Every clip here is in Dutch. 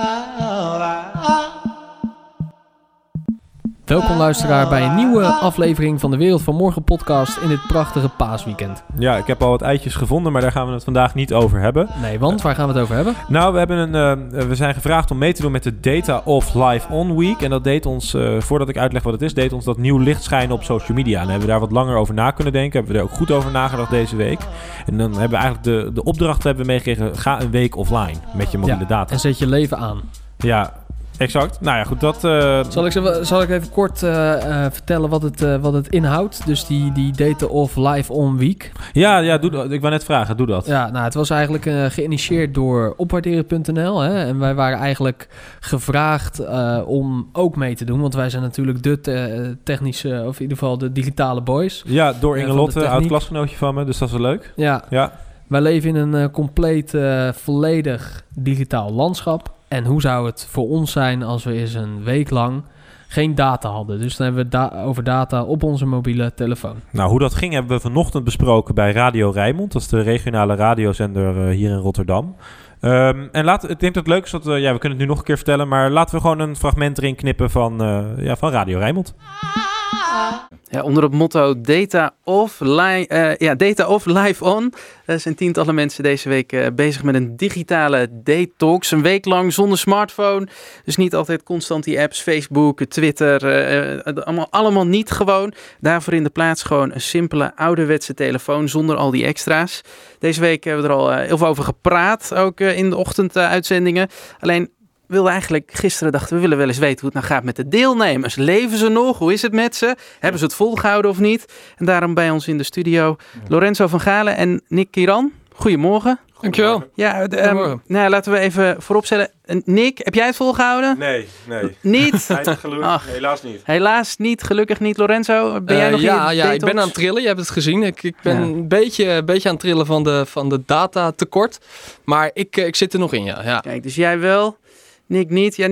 ah. Welkom luisteraar bij een nieuwe aflevering van de Wereld van Morgen podcast in dit prachtige paasweekend. Ja, ik heb al wat eitjes gevonden, maar daar gaan we het vandaag niet over hebben. Nee, want waar gaan we het over hebben? Nou, we, hebben een, uh, we zijn gevraagd om mee te doen met de Data of Live On Week. En dat deed ons, uh, voordat ik uitleg wat het is, deed ons dat nieuw licht schijnen op social media. En hebben we daar wat langer over na kunnen denken. Hebben we er ook goed over nagedacht deze week. En dan hebben we eigenlijk de, de opdracht hebben we meegekregen, ga een week offline met je mobiele Ja, data. En zet je leven aan. Ja, exact. Nou ja, goed, dat... eh, Zal ik, zal ik even kort eh, eh, vertellen wat het, wat het inhoudt? Dus die, die Data of Live On Week. ja, ja, doe dat. Ik wou net vragen, doe dat. Ja, nou, het was eigenlijk geïnitieerd door opwaarderen.nl. Hè? En wij waren eigenlijk gevraagd om ook mee te doen. Want wij zijn natuurlijk de te- technische, of in ieder geval de digitale boys. Ja, door Ja, Inge van me, dus dat is wel leuk. Ja, Ja, wij leven in een compleet, volledig digitaal landschap. En hoe zou het voor ons zijn als we eens een week lang geen data hadden? Dus dan hebben we da- over data op onze mobiele telefoon. Nou, hoe dat ging hebben we vanochtend besproken bij Radio Rijnmond. Dat is de regionale radiozender eh, hier in Rotterdam. Ehm, en laat, ik denk dat het leuk is dat we, ja, we kunnen het nu nog een keer vertellen, maar laten we gewoon een fragment erin knippen van, eh, ja, van Radio Rijnmond. Ja, onder het motto Data of, eh, ja, data of Live On Er zijn tientallen mensen deze week eh, bezig met een digitale detox. Een week lang zonder smartphone. Dus niet altijd constant die apps, Facebook, Twitter. allemaal, allemaal niet gewoon. Daarvoor in de plaats gewoon een simpele ouderwetse telefoon zonder al die extra's. Deze week hebben we er al heel veel over gepraat. Ook in de ochtenduitzendingen. Alleen wilde eigenlijk gisteren dachten we willen wel eens weten hoe het nou gaat met de deelnemers. Leven ze nog? Hoe is het met ze? Hebben ze het volgehouden of niet? En daarom bij ons in de studio Lorenzo van Galen en Nick Kiran. Goedemorgen. Dankjewel. Ja, de, ehm, Goedemorgen. nou, laten we even vooropstellen. En Nick, heb jij het volgehouden? Nee, nee. Niet? Ach. helaas niet. Helaas niet, gelukkig niet. Lorenzo, ben jij Eh, nog ja, in ja, ik ben aan het trillen. Je hebt het gezien. Ik, ik ben Ja. een, beetje, een beetje aan het trillen van de, van de data tekort. Maar ik, eh, ik zit er nog in, ja. ja. Kijk, dus jij wel, Nick niet. Ja,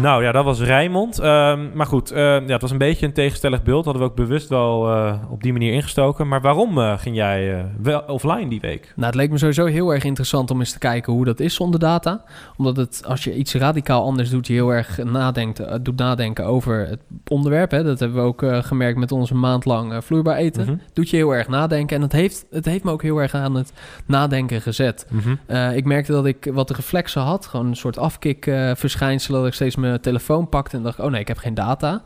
Nou ja, dat was Rijnmond. Ehm, maar goed, eh, ja, het was een beetje een tegenstellig beeld. Hadden we ook bewust wel eh, op die manier ingestoken. Maar waarom eh, ging jij eh, wel offline die week? Nou, het leek me sowieso heel erg interessant om eens te kijken hoe dat is zonder data. Omdat het, als je iets radicaal anders doet, je heel erg nadenkt, doet nadenken over het onderwerp. Hè. Dat hebben we ook eh, gemerkt met onze maand lang eh, vloeibaar eten. Mhm, Doet je heel erg nadenken. En het heeft, het heeft me ook heel erg aan het nadenken gezet. mhm. Eh, ik merkte dat ik wat reflexen had. Gewoon een soort afkik-verschijnsel. dat ik steeds mijn telefoon pakte en dacht... oh nee, ik heb geen data.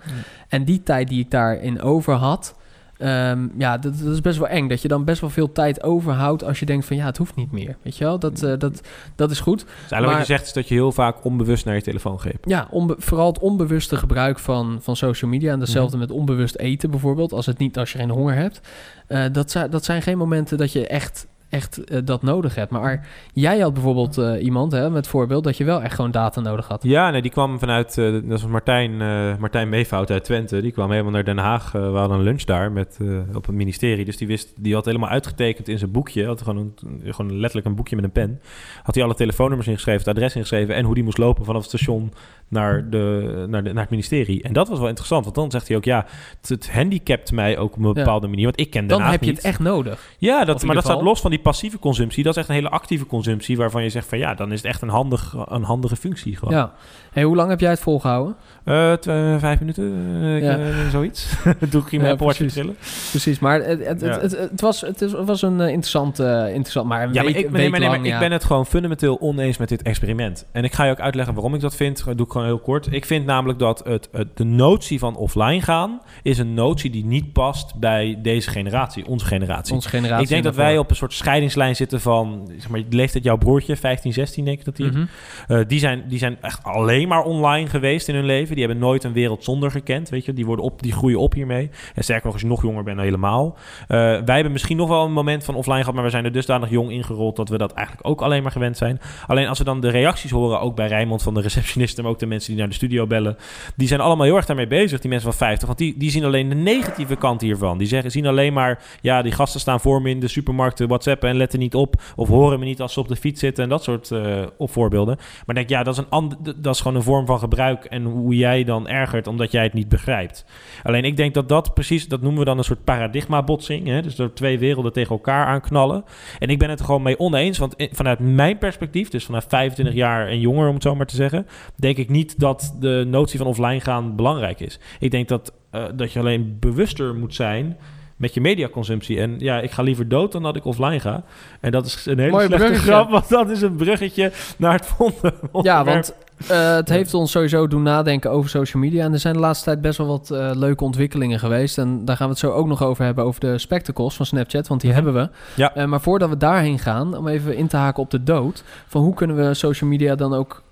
En die tijd die ik daarin over had... ehm, ja, dat, dat is best wel eng. Dat je dan best wel veel tijd overhoudt... als je denkt van ja, het hoeft niet meer. Weet je wel? Dat, eh, dat, dat is goed. Dus eigenlijk Maar- wat je zegt is dat je heel vaak onbewust naar je telefoon greep. Ja, vooral het onbewuste gebruik van, van social media. En datzelfde met onbewust eten bijvoorbeeld. Als, het niet, als je geen honger hebt. Eh, dat, zijn, dat zijn geen momenten dat je echt, echt eh, dat nodig hebt. Maar jij had bijvoorbeeld eh, iemand hè, met voorbeeld... dat je wel echt gewoon data nodig had. Ja, nee, die kwam vanuit, eh, dat was Martijn, Martijn Meefout uit Twente. Die kwam helemaal naar Den Haag. We hadden een lunch daar met, op het ministerie. Dus die, wist, die had helemaal uitgetekend in zijn boekje. Had gewoon, een, gewoon letterlijk een boekje met een pen. Had hij alle telefoonnummers ingeschreven, het adres ingeschreven... en hoe die moest lopen vanaf het station naar, de, naar, de, naar het ministerie. En dat was wel interessant, want dan zegt hij ook... ja, het, het handicapt mij ook op een Ja. bepaalde manier. Want ik ken Den Dan Haag heb je het echt nodig. Ja, dat, maar dat staat los van die passieve consumptie. Dat is echt een hele actieve consumptie... waarvan je zegt van ja, dan is het echt een, handig, een handige functie gewoon. Ja. Hey, hoe lang heb jij het volgehouden? Eh, vijf minuten, eh, Ja. eh, zoiets. Doe ik hier mijn precies. trillen. Precies, maar het, het, Ja. het, was, het is- was een interessant, interessant... Maar Ja, maar ik, nee, week maar, nee, maar lang, ik ben het gewoon fundamenteel oneens met dit experiment. En ik ga je ook uitleggen waarom ik dat vind. Dat doe ik gewoon heel kort. Ik vind namelijk dat het, het, de notie van offline gaan... is een notie die niet past bij deze generatie, onze generatie. Onze generatie. ik denk dat wij op een soort scheidingslijn zitten van... Zeg maar, leeftijd jouw broertje, 15, 16 denk ik dat die... Mhm. Eh, die, zijn, die zijn echt alleen maar online geweest in hun leven. Die hebben nooit een wereld zonder gekend. Weet je? Die, worden op, die groeien op hiermee. En sterker nog, als je nog jonger bent, dan helemaal. Eh, wij hebben misschien nog wel een moment van offline gehad, maar we zijn er dusdanig jong ingerold dat we dat eigenlijk ook alleen maar gewend zijn. Alleen als we dan de reacties horen, ook bij Rijmond van de receptionisten, maar ook de mensen die naar de studio bellen, die zijn allemaal heel erg daarmee bezig, die mensen van 50. Want die, die zien alleen de negatieve kant hiervan. Die zeggen, zien alleen maar, ja, die gasten staan voor me in de supermarkt, de WhatsApp scheppen en letten niet op. Of horen me niet als ze op de fiets zitten en dat soort uh, voorbeelden. Maar denk ja, dat is, een dat is gewoon een vorm van gebruik en hoe jij dan ergert omdat jij het niet begrijpt. Alleen ik denk dat dat precies, dat noemen we dan een soort paradigma-botsing. Hè? Dus door twee werelden tegen elkaar aanknallen. En ik ben het er gewoon mee oneens, want vanuit mijn perspectief, dus vanaf 25 jaar en jonger om het zo maar te zeggen, denk ik niet dat de notie van offline gaan belangrijk is. Ik denk dat, uh, dat je alleen bewuster moet zijn met je mediaconsumptie. En ja, ik ga liever dood dan dat ik offline ga. En dat is een hele Mooi slechte grap, want dat is een bruggetje naar het volgende Ja, want uh, het heeft ons sowieso doen nadenken over social media. En er zijn de laatste tijd best wel wat uh, leuke ontwikkelingen geweest. En daar gaan we het zo ook nog over hebben, over de spectacles van Snapchat, want die mhm. hebben we. Ja. Uh, maar voordat we daarheen gaan, om even in te haken op de dood, van hoe kunnen we social media dan ook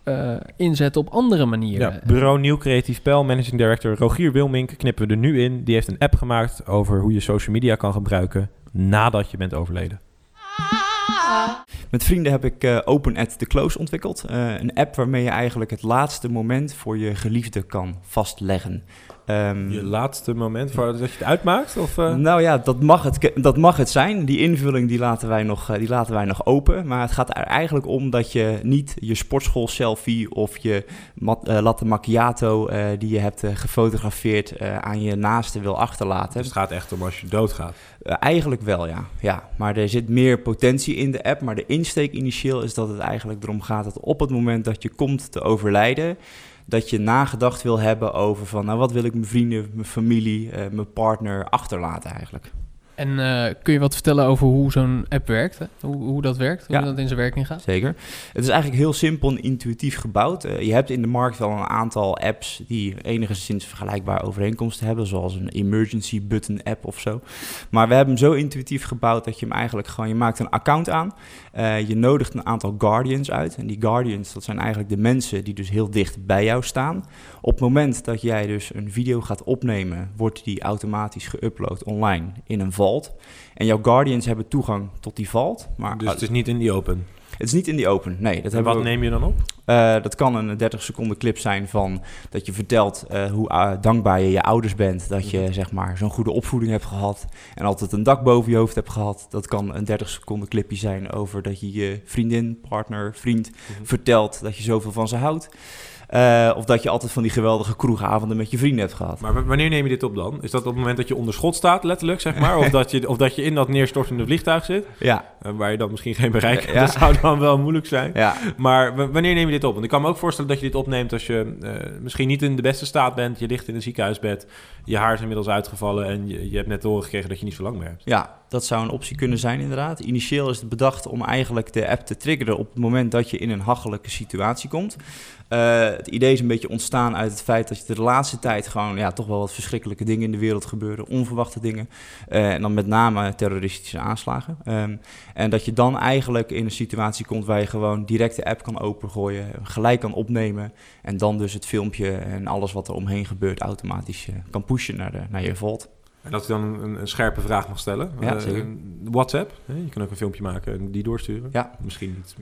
inzetten op andere manieren? Ja, bureau Nieuw Creatief Spel, Managing Director Rogier Wilmink knippen we er nu in. Die heeft een app gemaakt over hoe je social media kan gebruiken nadat je bent overleden. Met vrienden heb ik uh, Open at the Close ontwikkeld. Uh, een app waarmee je eigenlijk het laatste moment voor je geliefde kan vastleggen. Um, je laatste moment voordat je het uitmaakt? Of, uh? Nou ja, dat mag, het, dat mag het zijn. Die invulling die laten, wij nog, die laten wij nog open. Maar het gaat er eigenlijk om dat je niet je sportschool selfie of je mat, uh, latte macchiato uh, die je hebt gefotografeerd aan je naaste wil achterlaten. Dus het gaat echt om als je doodgaat? eigenlijk wel, ja. ja. Maar er zit meer potentie in de app. Maar de insteek initieel is dat het eigenlijk erom gaat dat op het moment dat je komt te overlijden dat je nagedacht wil hebben over van, nou wat wil ik mijn vrienden, mijn familie, uh, mijn partner achterlaten eigenlijk. En uh, kun je wat vertellen over hoe zo'n app werkt? Hè? Hoe, hoe dat werkt? Hoe dat in zijn werking gaat? Zeker. Het is eigenlijk heel simpel en intuïtief gebouwd. Uh, je hebt in de markt wel een aantal apps die enigszins vergelijkbare overeenkomsten hebben, zoals een emergency button app of zo. Maar we hebben hem zo intuïtief gebouwd dat je hem eigenlijk gewoon, je maakt een account aan, uh, je nodigt een aantal guardians uit. En die guardians, dat zijn eigenlijk de mensen die dus heel dicht bij jou staan. Op het moment dat jij dus een video gaat opnemen, wordt die automatisch geüpload online in een vault. En jouw guardians hebben toegang tot die vault. Maar dus het is niet in die open? Het is niet in die open, nee. Dat en wat neem je dan op? Uh, dat kan een 30 seconden clip zijn van dat je vertelt uh, hoe uh, dankbaar je je ouders bent. Dat je zeg maar zo'n goede opvoeding hebt gehad en altijd een dak boven je hoofd hebt gehad. Dat kan een 30 seconden clipje zijn over dat je je vriendin, partner, vriend mm-hmm. vertelt dat je zoveel van ze houdt. Uh, of dat je altijd van die geweldige kroegavonden met je vrienden hebt gehad. Maar wanneer neem je dit op dan? Is dat op het moment dat je onder schot staat, letterlijk, zeg maar? Of dat je, of dat je in dat neerstortende vliegtuig zit? Ja. Uh, waar je dan misschien geen bereik hebt. Ja. Dat zou dan wel moeilijk zijn. Ja. Maar wanneer neem je dit op? Want ik kan me ook voorstellen dat je dit opneemt als je uh, misschien niet in de beste staat bent. Je ligt in een ziekenhuisbed. Je haar is inmiddels uitgevallen. En je, je hebt net horen gekregen dat je niet zo lang meer hebt. Ja, dat zou een optie kunnen zijn inderdaad. Initieel is het bedacht om eigenlijk de app te triggeren op het moment dat je in een hachelijke situatie komt. Uh, het idee is een beetje ontstaan uit het feit dat je de laatste tijd gewoon ja, toch wel wat verschrikkelijke dingen in de wereld gebeuren, onverwachte dingen. Uh, en dan met name terroristische aanslagen. Um, en dat je dan eigenlijk in een situatie komt waar je gewoon direct de app kan opengooien, gelijk kan opnemen en dan dus het filmpje en alles wat er omheen gebeurt automatisch uh, kan pushen naar, de, naar je vault. En dat ik dan een, een, scherpe vraag mag stellen. Ja, zeker. WhatsApp, hè? je kan ook een filmpje maken en die doorsturen. Ja. Misschien niet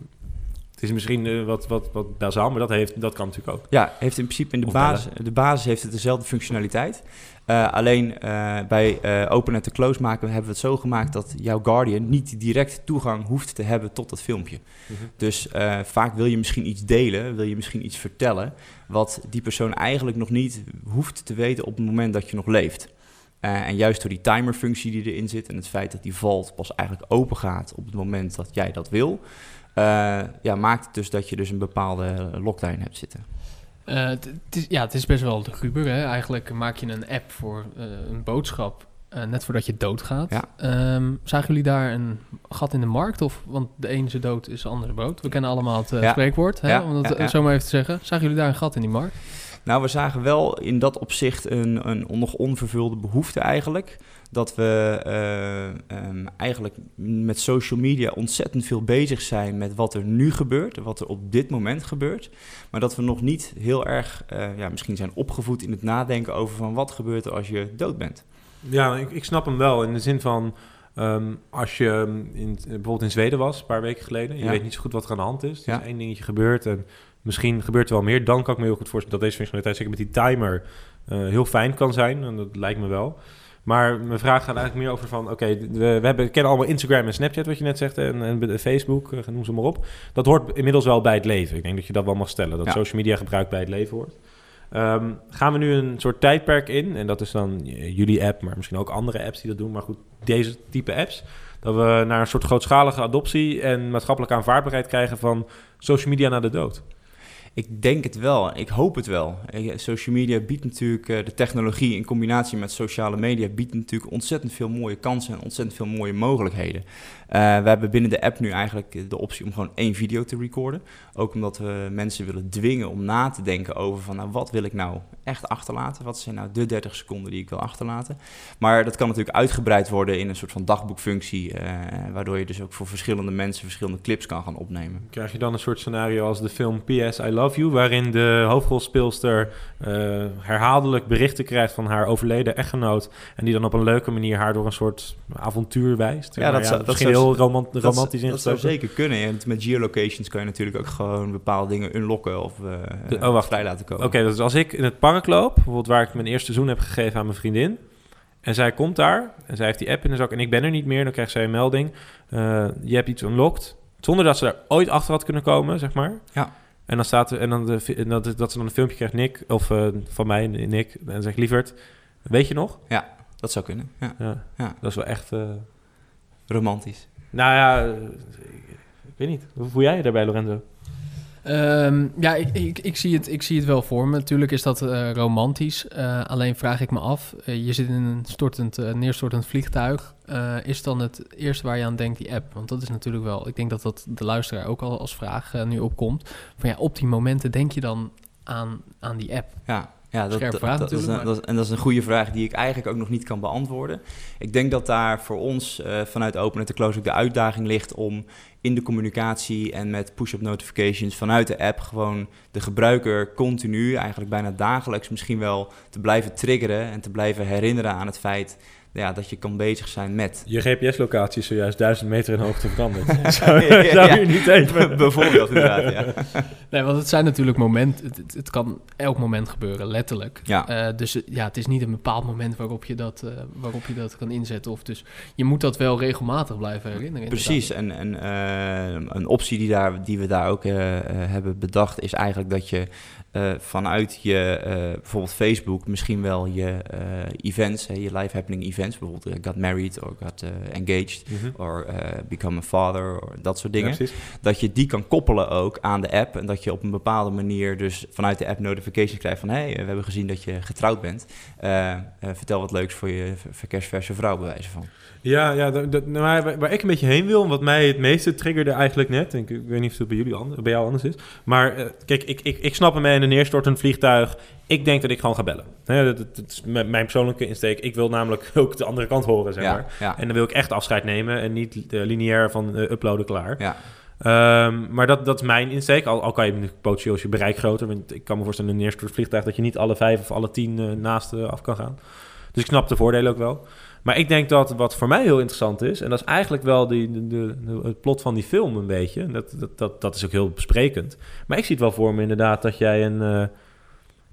het is misschien uh, wat, wat, wat bazaal, maar dat, heeft, dat kan natuurlijk ook. Ja, heeft in principe in de, basis, de basis heeft het dezelfde functionaliteit. Uh, alleen uh, bij Open at the Close maken hebben we het zo gemaakt dat jouw Guardian niet direct toegang hoeft te hebben tot dat filmpje. -hmm. Dus vaak wil je misschien iets delen, wil je misschien iets vertellen, wat die persoon eigenlijk nog niet hoeft te weten op het moment dat je nog leeft. Uh, en juist door die timerfunctie die erin zit en het feit dat die vault pas eigenlijk open gaat op het moment dat jij dat wil, ja, maakt het dus dat je dus een bepaalde lockdown hebt zitten. Is, ja, het is best wel de guber. Hè? Eigenlijk maak je een app voor uh, een boodschap net voordat je doodgaat. Ja. Um, zagen jullie daar een gat in de markt? Of, want de ene is dood is de andere boot. We kennen allemaal het ja. spreekwoord, hè? om dat zo maar even te zeggen. Zagen jullie daar een gat in die markt? Nou, we zagen wel in dat opzicht een, een nog onvervulde behoefte eigenlijk dat we uh, um, eigenlijk met social media ontzettend veel bezig zijn met wat er nu gebeurt, wat er op dit moment gebeurt, maar dat we nog niet heel erg, uh, ja, misschien zijn opgevoed in het nadenken over van wat gebeurt er als je dood bent. Ja, ik, ik snap hem wel in de zin van um, als je in, bijvoorbeeld in Zweden was, een paar weken geleden, je ja. weet niet zo goed wat er aan de hand is, er ja. is één dingetje gebeurd en misschien gebeurt er wel meer, dan kan ik me heel goed voorstellen dat deze functionaliteit, zeker met die timer, uh, heel fijn kan zijn en dat lijkt me wel. Maar mijn vraag gaat eigenlijk meer over van... Oké, we, we, hebben, we kennen allemaal Instagram en Snapchat, wat je net zegt. En, en Facebook, uh, noem ze maar op. Dat hoort inmiddels wel bij het leven. Ik denk dat je dat wel mag stellen. Dat Ja. social media gebruik bij het leven hoort. Ehm, gaan we nu een soort tijdperk in? En dat is dan eh, jullie app, maar misschien ook andere apps die dat doen. Maar goed, deze type apps. Dat we naar een soort grootschalige adoptie en maatschappelijke aanvaardbaarheid krijgen van social media naar de dood. Ik denk het wel. Ik hoop het wel. Eh, Social media biedt natuurlijk, eh, de technologie in combinatie met sociale media biedt natuurlijk ontzettend veel mooie kansen en ontzettend veel mooie mogelijkheden. Eh, we hebben binnen de app nu eigenlijk de optie om gewoon één video te recorden. Ook omdat we mensen willen dwingen om na te denken over van nou wat wil ik nou echt achterlaten? Wat zijn nou de 30 seconden die ik wil achterlaten? Maar dat kan natuurlijk uitgebreid worden in een soort van dagboekfunctie, waardoor je dus ook voor verschillende mensen verschillende clips kan gaan opnemen. Krijg je dan een soort scenario als de film PS I Love You, waarin de hoofdrolspeelster eh, herhaaldelijk berichten krijgt van haar overleden echtgenoot en die dan op een leuke manier haar door een soort avontuur wijst. Ja, dat zou- dat misschien zou- heel romant- romantisch Dat zou zeker kunnen. En met geolocations kan je natuurlijk ook gewoon bepaalde dingen unlocken of De- oh, wacht. vrij laten komen. Oké, dus als ik in het park loop, bijvoorbeeld waar ik mijn eerste zoen heb gegeven aan mijn vriendin, en zij komt daar, en zij heeft die app in de zak en ik ben er niet meer, dan krijgt zij een melding. eh, je hebt iets unlocked, zonder dat ze daar ooit achter had kunnen komen, zeg maar. Ja. En dan staat er, en dan de, fi- en dat, dat ze dan een filmpje krijgt, Nick, of eh, van mij, Nick, en zegt lieverd, weet je nog? Dat zou kunnen. Ja. Ja, Ja. dat is wel echt, eh, Romantisch. nou ja, eh, ik weet niet. Hoe voel jij je daarbij, Lorenzo? Ehm, ja, ik, ik, zie het, ik zie het wel voor me. Natuurlijk is dat eh, romantisch. Eh, alleen vraag ik me af, eh, je zit in een stortend, neerstortend vliegtuig. Is dan het eerste waar je aan denkt die app? Want dat is natuurlijk wel, ik denk dat dat de luisteraar ook al als vraag nu opkomt. Van ja, op die momenten denk je dan aan, aan die app. Ja, ja dat, is een, dat en dat is een goede vraag die ik eigenlijk ook nog niet kan beantwoorden. Ik denk dat daar voor ons eh, vanuit Open to Close ook de uitdaging ligt om in de communicatie en met push-up notifications vanuit de app gewoon de gebruiker continu, eigenlijk bijna dagelijks misschien wel te blijven triggeren en te blijven herinneren aan het feit ja, dat je kan bezig zijn met. Je GPS-locatie is zojuist duizend meter in hoogte veranderd. Zou, ja, zou ja. je niet even... Bijvoorbeeld inderdaad, ja. Nee, want het zijn natuurlijk momenten, het, kan elk moment gebeuren, letterlijk. Ja. Eh, dus ja, het is niet een bepaald moment waarop je, dat, eh, waarop je dat kan inzetten. Of dus je moet dat wel regelmatig blijven herinneren. inderdaad. Precies, en, en eh, een optie die, daar, die we daar ook hebben bedacht is eigenlijk dat je eh, vanuit je eh, bijvoorbeeld Facebook misschien wel je eh, events, hè, je live happening events, bijvoorbeeld eh, got married or got eh, engaged Mhm. or eh, become a father or dat soort dingen, dat je die kan koppelen ook aan de app en dat je op een bepaalde manier dus vanuit de app notifications krijgt van hey, we hebben gezien dat je getrouwd bent, vertel wat leuks voor je ver- verkeersverse vrouw bij wijze van. Ja, ja dat, dat- nou, maar waar, waar ik een beetje heen wil, wat mij het meeste triggerde eigenlijk net, en ik, ik weet niet of het bij, jullie anders, bij jou anders is, maar kijk, ik, ik, ik snap hem in een neerstortend vliegtuig. Ik denk dat ik gewoon ga bellen. Hè, dat, dat, dat is mijn persoonlijke insteek. Ik wil namelijk ook de andere kant horen, zeg maar. ja, En dan wil ik echt afscheid nemen en niet eh, lineair van eh, uploaden klaar. ja. Ehm, maar dat, dat is mijn insteek. Al, al kan je potentieel als je bereik groter. Want ik kan me voorstellen in een neerstort vliegtuig dat je niet alle vijf of alle tien eh, naast af kan gaan. Dus ik snap de voordelen ook wel. Maar ik denk dat wat voor mij heel interessant is, en dat is eigenlijk wel die, de, het plot van die film een beetje. Dat, dat, dat, dat is ook heel besprekend. Maar ik zie het wel voor me inderdaad dat jij een.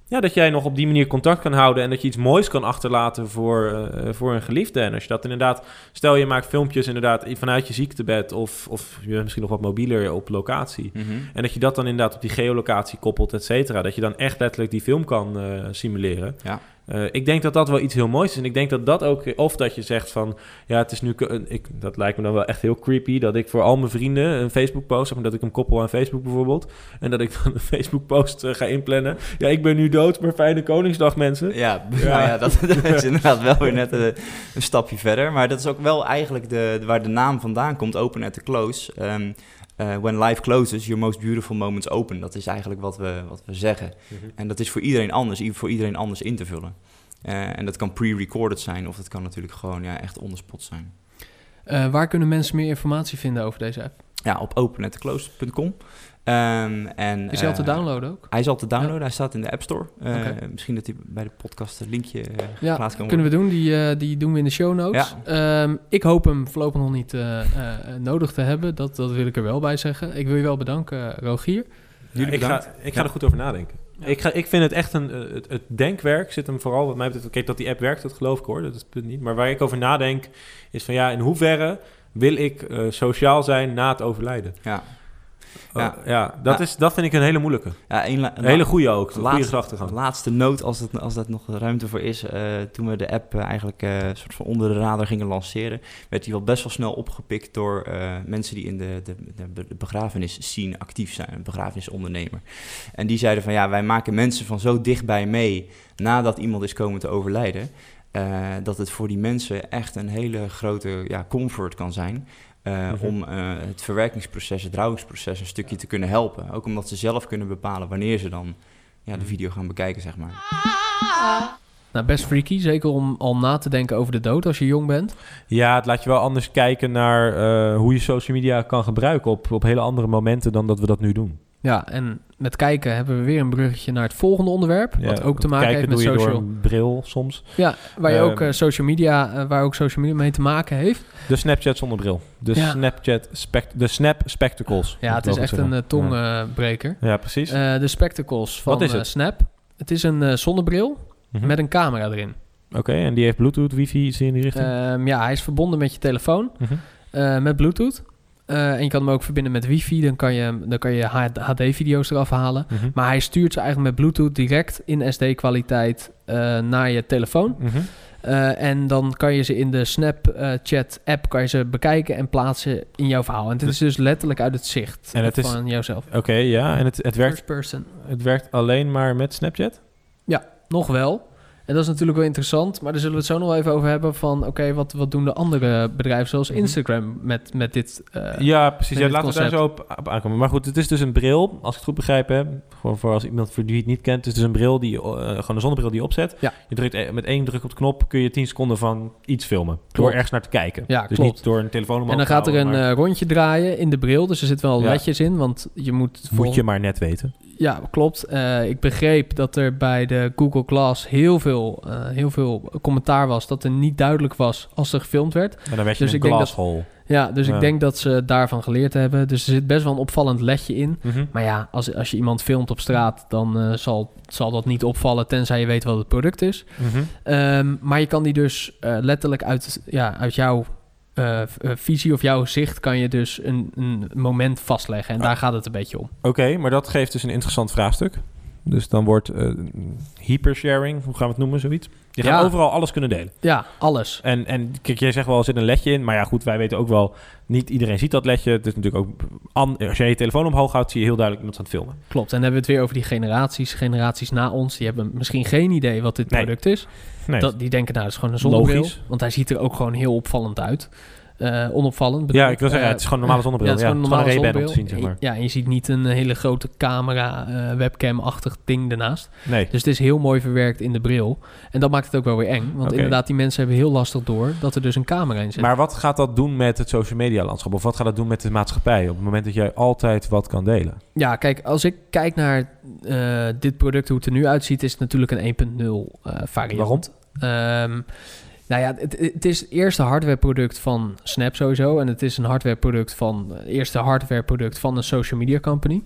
Ja, dat jij nog op die manier contact kan houden en dat je iets moois kan achterlaten voor, eh, voor een geliefde. En als je dat inderdaad, stel je maakt filmpjes inderdaad vanuit je ziektebed of, of je bent misschien nog wat mobieler op locatie. Mhm. En dat je dat dan inderdaad op die geolocatie koppelt, et cetera. Dat je dan echt letterlijk die film kan eh, simuleren. Ja. Eh, ik denk dat dat wel iets heel moois is. En ik denk dat dat ook... Of dat je zegt van... Ja, het is nu... Ik, dat lijkt me dan wel echt heel creepy... dat ik voor al mijn vrienden een Facebook-post... zeg maar, dat ik hem koppel aan Facebook bijvoorbeeld... en dat ik dan een Facebook-post eh, ga inplannen. Ja, ik ben nu dood, maar fijne Koningsdag, mensen. Ja, Ja. Nou ja dat, dat is inderdaad wel weer net een, een stapje verder. Maar dat is ook wel eigenlijk de, waar de naam vandaan komt, Open at the Close. Ehm, eh, when life closes, your most beautiful moments open. Dat is eigenlijk wat we, wat we zeggen. En dat is voor iedereen anders, voor iedereen anders in te vullen. Eh, en dat kan pre-recorded zijn of dat kan natuurlijk gewoon ja, echt on the spot zijn. Eh, waar kunnen mensen meer informatie vinden over deze app? Ja, op openattheclose.com. Ehm en, Is hij al te eh, downloaden ook? Hij is al te downloaden, hij staat in de App Store. Eh. Misschien dat hij bij de podcast een linkje eh, Ja, geplaatst kan kunnen worden. we doen. Die, eh, die doen we in de show notes. Ehm, ik hoop hem voorlopig nog niet eh, eh, nodig te hebben. Dat, dat wil ik er wel bij zeggen. Ik wil je wel bedanken, Rogier. Jullie ik ga, bedankt. ik ga Ja. er goed over nadenken. Ik, ga, ik vind het echt een... eh, het, het denkwerk zit hem vooral... Wat mij betreft, kijk, dat die app werkt, dat geloof ik hoor. Dat is het punt niet. Maar waar ik over nadenk, is van ja, in hoeverre wil ik eh, sociaal zijn na het overlijden? Ja. Ja. ja, dat. Is, dat vind ik een hele moeilijke. Ja, een, Een hele goede ook. Een Laatste- gedachtegang. Laatste noot, als, het, als dat nog ruimte voor is. eh, toen we de app eh, eigenlijk eh, soort van onder de radar gingen lanceren, werd die wel best wel snel opgepikt door eh, mensen die in de, de, de, de begrafenis scene actief zijn, een begrafenisondernemer. En die zeiden van ja, wij maken mensen van zo dichtbij mee nadat iemand is komen te overlijden. eh, dat het voor die mensen echt een hele grote ja, comfort kan zijn. Eh, Mhm. Om eh, het verwerkingsproces, het rouwingsproces een stukje te kunnen helpen. Ook omdat ze zelf kunnen bepalen wanneer ze dan ja, de Mhm. video gaan bekijken, zeg maar. Nou, best freaky. Zeker om al na te denken over de dood als je jong bent. Ja, het laat je wel anders kijken naar eh, hoe je social media kan gebruiken op, op hele andere momenten dan dat we dat nu doen. Ja, en met kijken hebben we weer een bruggetje naar het volgende onderwerp. Ja, wat ook te maken heeft met doe je social... door een bril soms. Ja, waar je Ehm, ook eh, social media, eh, waar ook social media mee te maken heeft. De Snapchat zonder bril. De Ja. Snapchat spect de Snap Spectacles. Ja, het is echt zeggen. een uh, tongbreker. Ja, ja precies. Eh, de spectacles van Wat is eh, het? Snap. Het is een eh, zonnebril Mhm. met een camera erin. Oké, en die heeft Bluetooth, wifi, iets in die richting? Ehm, ja, hij is verbonden met je telefoon Mhm. eh, met Bluetooth. Eh, en je kan hem ook verbinden met wifi. Dan kan je, dan kan je HD-video's eraf halen. Mhm. Maar hij stuurt ze eigenlijk met Bluetooth direct in SD-kwaliteit eh, naar je telefoon. Mhm. Eh, en dan kan je ze in de Snapchat-app kan je ze bekijken en plaatsen in jouw verhaal. En het is dus letterlijk uit het zicht En het is- van jouzelf. Oké, ja. En het, het, werkt, First person. het werkt alleen maar met Snapchat? Nog wel. En dat is natuurlijk wel interessant. Maar daar zullen we het zo nog even over hebben. Van oké, wat, wat doen de andere bedrijven zoals Mhm. Instagram met, met dit? eh, ja, precies. Ja, laten we daar zo op, op aankomen. Maar goed, het is dus een bril, als ik het goed begrijp. Hè, voor, voor als iemand voor die het niet kent. Het is dus een bril, die, eh, gewoon een zonnebril die je opzet. Ja. Je drukt e- met één druk op de knop kun je 10 seconden van iets filmen. Door ergens naar te kijken. Ja, dus klopt. niet door een telefoon omhoog en dan gaat er een maar eh, rondje draaien in de bril. Dus er zitten wel Ja. ledjes in. Want je moet... Moet je maar net weten. Ja, klopt. Ik begreep dat er bij de Google Glass heel veel, eh, heel veel commentaar was. Dat er niet duidelijk was als er gefilmd werd. En dan werd je Dus een ik denk dat-. Ja, dus Ja. ik denk dat ze daarvan geleerd hebben. Dus er zit best wel een opvallend ledje in. Mhm. Maar ja, als, als je iemand filmt op straat, dan eh, zal, zal dat niet opvallen, tenzij je weet wat het product is. Mhm. Ehm, maar je kan die dus eh, letterlijk uit, ja, uit jouw visie of jouw zicht, kan je dus een, een moment vastleggen. En Ah. daar gaat het een beetje om. Oké, maar dat geeft dus een interessant vraagstuk. Dus dan wordt eh hypersharing, hoe gaan we het noemen, zoiets? Je gaat Ja. overal alles kunnen delen. Ja, alles. En, en kijk, jij zegt wel, er zit een ledje in. Maar ja, goed, wij weten ook wel, niet iedereen ziet dat ledje. Het is natuurlijk ook, als jij je telefoon omhoog houdt, zie je heel duidelijk iemand aan het filmen. Klopt. En dan hebben we het weer over die generaties. Generaties na ons, die hebben misschien geen idee wat dit Nee. product is. Nee, Dat, die denken, nou, dat is gewoon een zonnebril. Logisch. Want hij ziet er ook gewoon heel opvallend uit. Eh, onopvallend. bedoel ja, ik wil zeggen, Eh, het is gewoon een normale zonnebril. Ja, Ja, het is gewoon een normale te zien, zonnebril. zeg maar. Ja, en je ziet niet een hele grote camera, eh, webcam-achtig ding ernaast. Nee. Dus het is heel mooi verwerkt in de bril. En dat maakt het ook wel weer eng. Want inderdaad, die mensen hebben heel lastig door dat er dus een camera in zit. Maar wat gaat dat doen met het social media landschap? Of wat gaat dat doen met de maatschappij? Op het moment dat jij altijd wat kan delen. Ja, kijk, als ik kijk naar dit product, hoe het er nu uitziet, is het natuurlijk een 1.0 eh variant. Waarom? Nou ja, het, is het eerste hardwareproduct van Snap sowieso. En het is een hardwareproduct van, het eerste hardwareproduct van een social media company.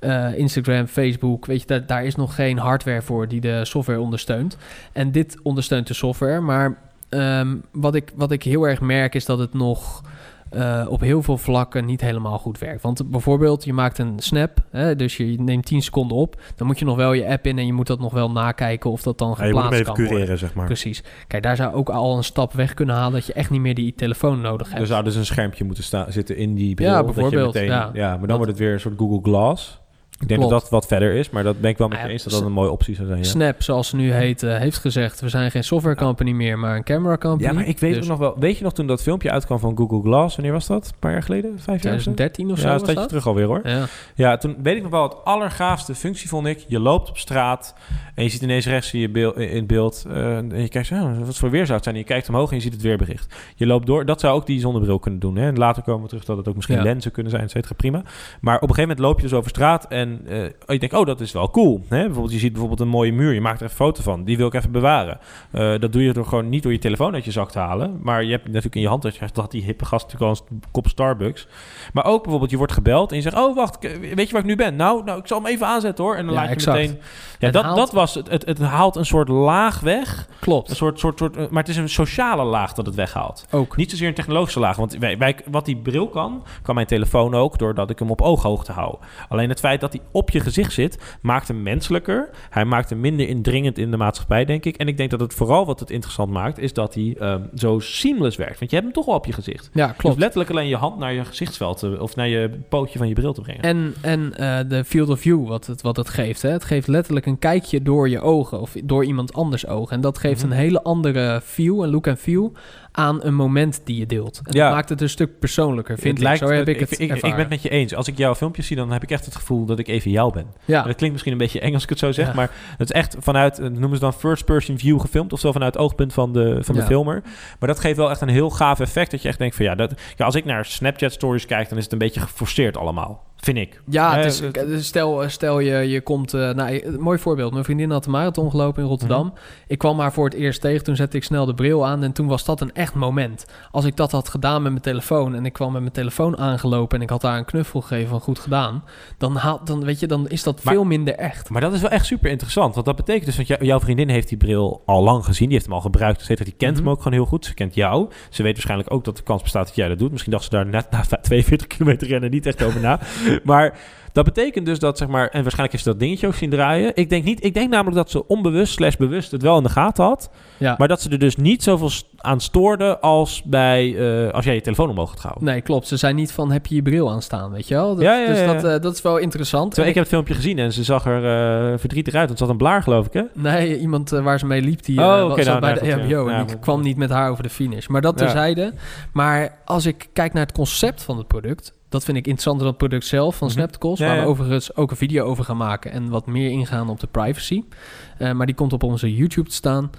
Eh, Instagram, Facebook, weet je, daar, daar is nog geen hardware voor die de software ondersteunt. En dit ondersteunt de software. Maar ehm, wat, ik, wat ik heel erg merk is dat het nog eh, op heel veel vlakken niet helemaal goed werkt. Want bijvoorbeeld, je maakt een snap, hè, dus je neemt 10 seconden op. Dan moet je nog wel je app in en je moet dat nog wel nakijken of dat dan Ja, je moet hem geplaatst even kan worden. cureren, zeg maar. Precies. Kijk, daar zou ook al een stap weg kunnen halen dat je echt niet meer die telefoon nodig hebt. Er zou dus een schermpje moeten staan, zitten in die bril. Ja, dat je bijvoorbeeld, meteen, ja. ja. maar dan Dat- wordt het weer een soort Google Glass. Ik denk Klopt. dat dat wat verder is, maar dat ben ik wel met Ah je eens dat dat een mooie optie zou zijn. Ja. Snap, zoals ze nu heet, eh, heeft gezegd... we zijn geen software company meer, maar een camera company. Ja, maar ik weet Dus ook nog wel. Weet je nog toen dat filmpje uitkwam van Google Glass? Wanneer was dat? Een paar jaar geleden? Vijf jaar? of zo? 2013 of zo Ja, een was tijdje dat? terug alweer hoor. Ja. Ja, toen weet ik nog wel het allergaafste functie vond ik. Je loopt op straat en je ziet ineens rechts in, je beeld, in het beeld. eh, en je kijkt, zo, oh, wat voor weer zou het zijn? En je kijkt omhoog en je ziet het weerbericht. Je loopt door. Dat zou ook die zonnebril kunnen doen. Hè? En later komen we terug dat het ook misschien Ja. lenzen kunnen zijn, et cetera. Prima. Maar op een gegeven moment loop je dus over straat en En eh, je denkt, oh, dat is wel cool. Hè? Bijvoorbeeld, je ziet bijvoorbeeld een mooie muur. Je maakt er een foto van. Die wil ik even bewaren. Eh, dat doe je door gewoon niet door je telefoon uit je zak te halen. Maar je hebt natuurlijk in je hand... Dat je dat die hippe gast natuurlijk al een kop Starbucks. Maar ook bijvoorbeeld, je wordt gebeld en je zegt... Oh, wacht, weet je waar ik nu ben? Nou, nou ik zal hem even aanzetten hoor. En dan Ja, laat je exact. meteen... Ja, Het dat, haalt- dat was het, het. Het haalt een soort laag weg. Klopt. Een soort, soort, soort, maar het is een sociale laag dat het weghaalt. Ook. Niet zozeer een technologische laag. Want wij, wij, wat die bril kan, kan mijn telefoon ook... doordat ik hem op ooghoogte hou. Alleen het feit dat hij op je gezicht zit... maakt hem menselijker. Hij maakt hem minder indringend in de maatschappij, denk ik. En ik denk dat het vooral wat het interessant maakt... is dat hij ehm, zo seamless werkt. Want je hebt hem toch wel op je gezicht. Ja, Je hoeft klopt. letterlijk alleen je hand naar je gezichtsveld... te- of naar je pootje van je bril te brengen. En, en eh, de field of view, wat het, wat het geeft. Hè? Het geeft letterlijk een kijkje door je ogen of door iemand anders ogen. En dat geeft Mhm. een hele andere feel, een look en feel, aan een moment die je deelt. En Ja. dat maakt het een stuk persoonlijker, vind ik. lijkt- Zo heb ik het ik, ik, ben het met je eens. Als ik jouw filmpjes zie, dan heb ik echt het gevoel dat ik even jou ben. Ja, dat klinkt misschien een beetje eng als ik het zo zeg, Ja. maar het is echt vanuit, eh, noemen ze dan first person view gefilmd, of zo vanuit het oogpunt van de, van de Ja. filmer. Maar dat geeft wel echt een heel gaaf effect, dat je echt denkt van ja, dat, ja, als ik naar Snapchat stories kijk, dan is het een beetje geforceerd allemaal, vind ik. ja het Eh, is, het- stel, stel je, je komt... eh nou, een mooi voorbeeld. Mijn vriendin had de marathon gelopen in Rotterdam. Mhm. Ik kwam haar voor het eerst tegen. Toen zette ik snel de bril aan. En toen was dat een echt moment. Als ik dat had gedaan met mijn telefoon... en ik kwam met mijn telefoon aangelopen... en ik had haar een knuffel gegeven van goed gedaan... dan, dan, weet je, dan is dat Maar- veel minder echt. Maar dat is wel echt super interessant, want dat betekent dus, want jou- jouw vriendin heeft die bril al lang gezien, die heeft hem al gebruikt, dus die kent Mhm. hem ook gewoon heel goed, ze kent jou. Ze weet waarschijnlijk ook dat de kans bestaat dat jij dat doet. Misschien dacht ze daar net na 42 kilometer rennen niet echt over na. Maar dat betekent dus dat, zeg maar, en waarschijnlijk heeft ze dat dingetje ook zien draaien. Ik denk niet, ik denk namelijk dat ze onbewust slash bewust het wel in de gaten had, Ja. maar dat ze er dus niet zoveel aan stoorde als bij, eh, als jij je telefoon omhoog gaat houden. Nee, klopt. Ze zei niet van, heb je je bril aanstaan, weet je wel? Dat, Ja, ja, dus Dat, eh, dat is wel interessant. Ik heb het filmpje gezien en ze zag er eh, verdrietig uit, want ze had een blaar geloof ik, hè? Nee, iemand waar ze mee liep, die Oh, was nou, bij nou, de goed, ja. EHBO. En ik goed. kwam niet met haar over de finish. Maar dat terzijde. Maar als ik kijk naar het concept van het product... dat vind ik interessanter dan het product zelf van Mhm. Snapticals... Ja, waar we overigens ook een video over gaan maken... en wat meer ingaan op de privacy. Eh, maar die komt op onze YouTube te staan.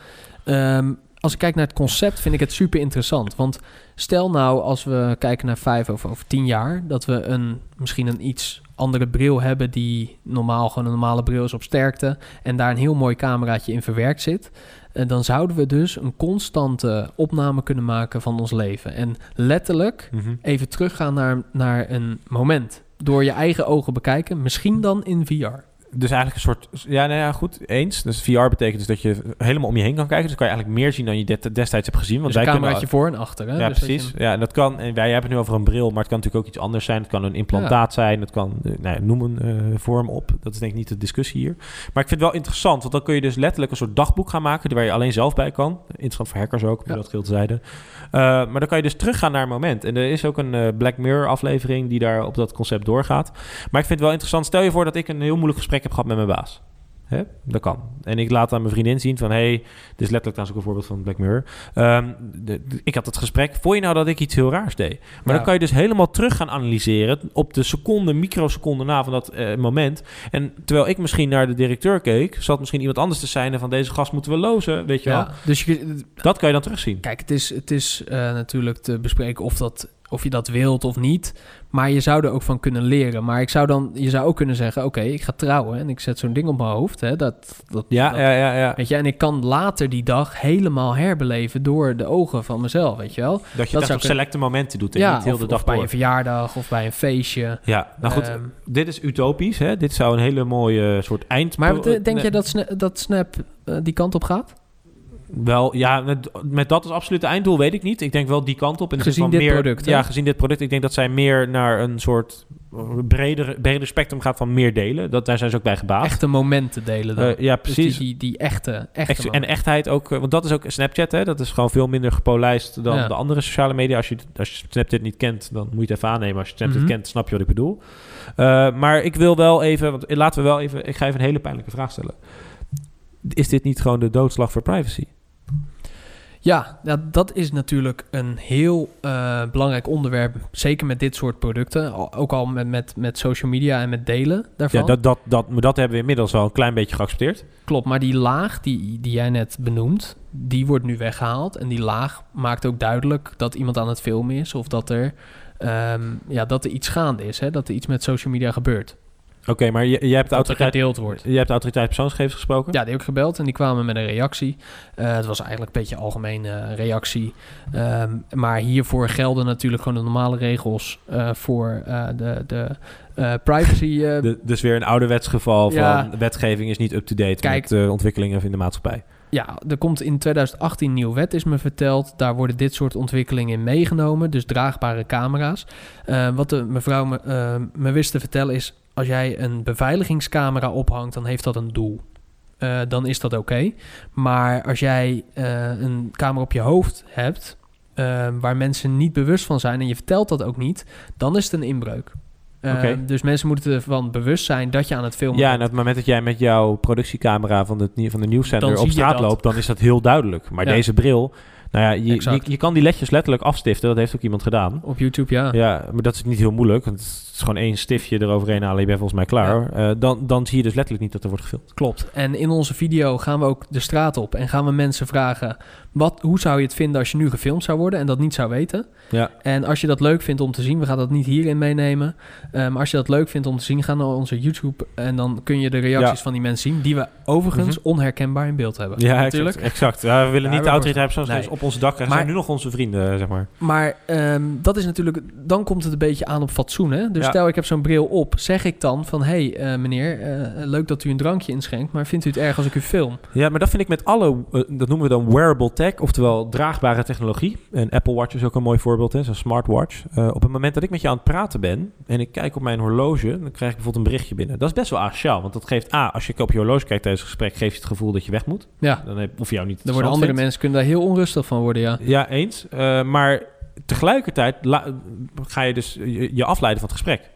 Ehm, als ik kijk naar het concept, vind ik het super interessant. Want stel nou, als we kijken naar vijf of over tien jaar... dat we een, misschien een iets andere bril hebben... die normaal gewoon een normale bril is op sterkte... en daar een heel mooi cameraatje in verwerkt zit... eh, dan zouden we dus een constante opname kunnen maken van ons leven. En letterlijk Mhm. even teruggaan naar, naar een moment. Door je eigen ogen bekijken, misschien dan in VR. Dus eigenlijk een soort... Ja, nou ja, goed. Eens. Dus VR betekent dus dat je helemaal om je heen kan kijken. Dus kan je eigenlijk meer zien dan je destijds hebt gezien. Want Dus een wij kunnen... cameraatje voor en achter. Hè? Ja, Dus je precies. Ja, en dat kan... En wij hebben het nu over een bril, maar het kan natuurlijk ook iets anders zijn. Het kan een implantaat zijn. Het kan... eh, Nou ja, noem een eh, vorm op. Dat is denk ik niet de discussie hier. Maar ik vind het wel interessant, want dan kun je dus letterlijk een soort dagboek gaan maken... waar je alleen zelf bij kan. Interessant voor hackers ook, Ja. dat geldt zeiden. Eh, maar dan kan je dus teruggaan naar een moment. En er is ook een Black Mirror aflevering die daar op dat concept doorgaat. Maar ik vind het wel interessant. Stel je voor dat ik een heel moeilijk gesprek heb gehad met mijn baas. Hè? Dat kan. En ik laat aan mijn vriendin zien van... hey, dit is letterlijk trouwens ook een voorbeeld van Black Mirror. Ehm, de- de- ik had het gesprek. Vond je nou dat ik iets heel raars deed? Maar Ja. dan kan je dus helemaal terug gaan analyseren... op de seconde, microseconde na van dat eh, moment. En terwijl ik misschien naar de directeur keek... zat misschien iemand anders te zijn... van deze gast moeten we lozen, weet je wel. Ja, dus je, Dat kan je dan terugzien. Kijk, het is, het is eh, natuurlijk te bespreken of, dat, of je dat wilt of niet. Maar je zou er ook van kunnen leren. Maar ik zou dan, je zou ook kunnen zeggen: Oké, ik ga trouwen en ik zet zo'n ding op mijn hoofd. Hè, dat, dat, Ja, dat- ja, ja, ja. Weet je, en ik kan later die dag helemaal herbeleven door de ogen van mezelf, weet je wel? Dat je Dat zou op selecte momenten doet en ja, niet heel of, de of dag bij door. een verjaardag of bij een feestje. Ja, nou goed, Ehm, dit is utopisch. Hè? Dit zou een hele mooie soort eind... maar denk jij dat, Sna- dat Snap eh, die kant op gaat? Wel, ja, met, met dat als absolute einddoel weet ik niet. Ik denk wel die kant op. In Gezien dit meer, product, hè? Ja, gezien dit product. Ik denk dat zij meer naar een soort breder, breder spectrum gaat van meer delen. Dat, daar zijn ze ook bij gebaat. Echte momenten delen dan. Eh, ja, Dus precies. die, die, die echte, echte en echtheid ook, eh, want dat is ook Snapchat, hè? dat is gewoon veel minder gepolijst dan Ja. de andere sociale media. Als je, als je Snapchat niet kent, dan moet je het even aannemen. Als je Snapchat Mhm. kent, snap je wat ik bedoel. Eh, maar ik wil wel even, want laten we wel even, ik ga even een hele pijnlijke vraag stellen. Is dit niet gewoon de doodslag voor privacy? Ja, dat is natuurlijk een heel eh, belangrijk onderwerp. Zeker met dit soort producten. Ook al met, met, met social media en met delen daarvan. Ja, dat, dat, dat, maar dat hebben we inmiddels al een klein beetje geaccepteerd. Klopt, maar die laag die, die jij net benoemt, die wordt nu weggehaald. En die laag maakt ook duidelijk dat iemand aan het filmen is. Of dat er, ehm, ja, dat er iets gaande is. Hè? Dat er iets met social media gebeurt. Oké, maar je, je, hebt de autoriteit, gedeeld wordt. je hebt de autoriteit persoonsgegevens gesproken? Ja, die heb ik gebeld en die kwamen met een reactie. Eh, het was eigenlijk een beetje een algemene eh, reactie. Ehm, maar hiervoor gelden natuurlijk gewoon de normale regels eh, voor de, de privacy. De- dus weer een ouderwets geval Ja. van wetgeving is niet up-to-date met eh, ontwikkelingen in de maatschappij. Ja, er komt in 2018 een nieuwe wet, is me verteld. Daar worden dit soort ontwikkelingen in meegenomen, dus draagbare camera's. Wat de mevrouw me, me wist te vertellen is, als jij een beveiligingscamera ophangt, dan heeft dat een doel. Eh, dan is dat oké. Maar als jij eh, een camera op je hoofd hebt, eh, waar mensen niet bewust van zijn en je vertelt dat ook niet, dan is het een inbreuk. Dus mensen moeten ervan bewust zijn dat je aan het filmen Ja, en op het moment dat jij met jouw productiecamera van de, van de nieuwszender op straat loopt, dan is dat heel duidelijk. Maar Ja. deze bril, nou ja, je, je, kan die ledjes letterlijk afstiften. Dat heeft ook iemand gedaan. Op YouTube, ja. Ja, maar dat is niet heel moeilijk. Want het is gewoon één stiftje eroverheen halen. Je bent volgens mij klaar. Eh, dan, dan zie je dus letterlijk niet dat er wordt gefilmd. Klopt. En in onze video gaan we ook de straat op en gaan we mensen vragen: wat, hoe zou je het vinden als je nu gefilmd zou worden en dat niet zou weten? Ja. En als je dat leuk vindt om te zien, we gaan dat niet hierin meenemen. maar als je dat leuk vindt om te zien, ga naar onze YouTube en dan kun je de reacties Ja. van die mensen zien, die we overigens onherkenbaar in beeld hebben. Ja, natuurlijk. exact. exact. Ja, we willen niet de autoriteit persoonsgegevens Nee. op ons dak krijgen. Maar- zijn nu nog onze vrienden, zeg maar. Maar ehm, dat is natuurlijk, dan komt het een beetje aan op fatsoen. Hè? Dus Ja. stel ik heb zo'n bril op, zeg ik dan van: hé hey, eh, meneer, eh, leuk dat u een drankje inschenkt, maar vindt u het erg als ik u film? Ja, maar dat vind ik met alle, eh, dat noemen we dan wearable tech, oftewel draagbare technologie. En Apple Watch is ook een mooi voorbeeld, hè, zo'n smartwatch. Eh, op het moment dat ik met je aan het praten ben en ik kijk op mijn horloge, dan krijg ik bijvoorbeeld een berichtje binnen. Dat is best wel asociaal, want dat geeft A, als je op je horloge kijkt tijdens het gesprek, geeft je het gevoel dat je weg moet. Ja, Dan heb, of jou niet er worden andere vindt. mensen kunnen daar heel onrustig van worden, ja. Ja, eens. Eh, maar tegelijkertijd ga je dus je, je afleiden van het gesprek.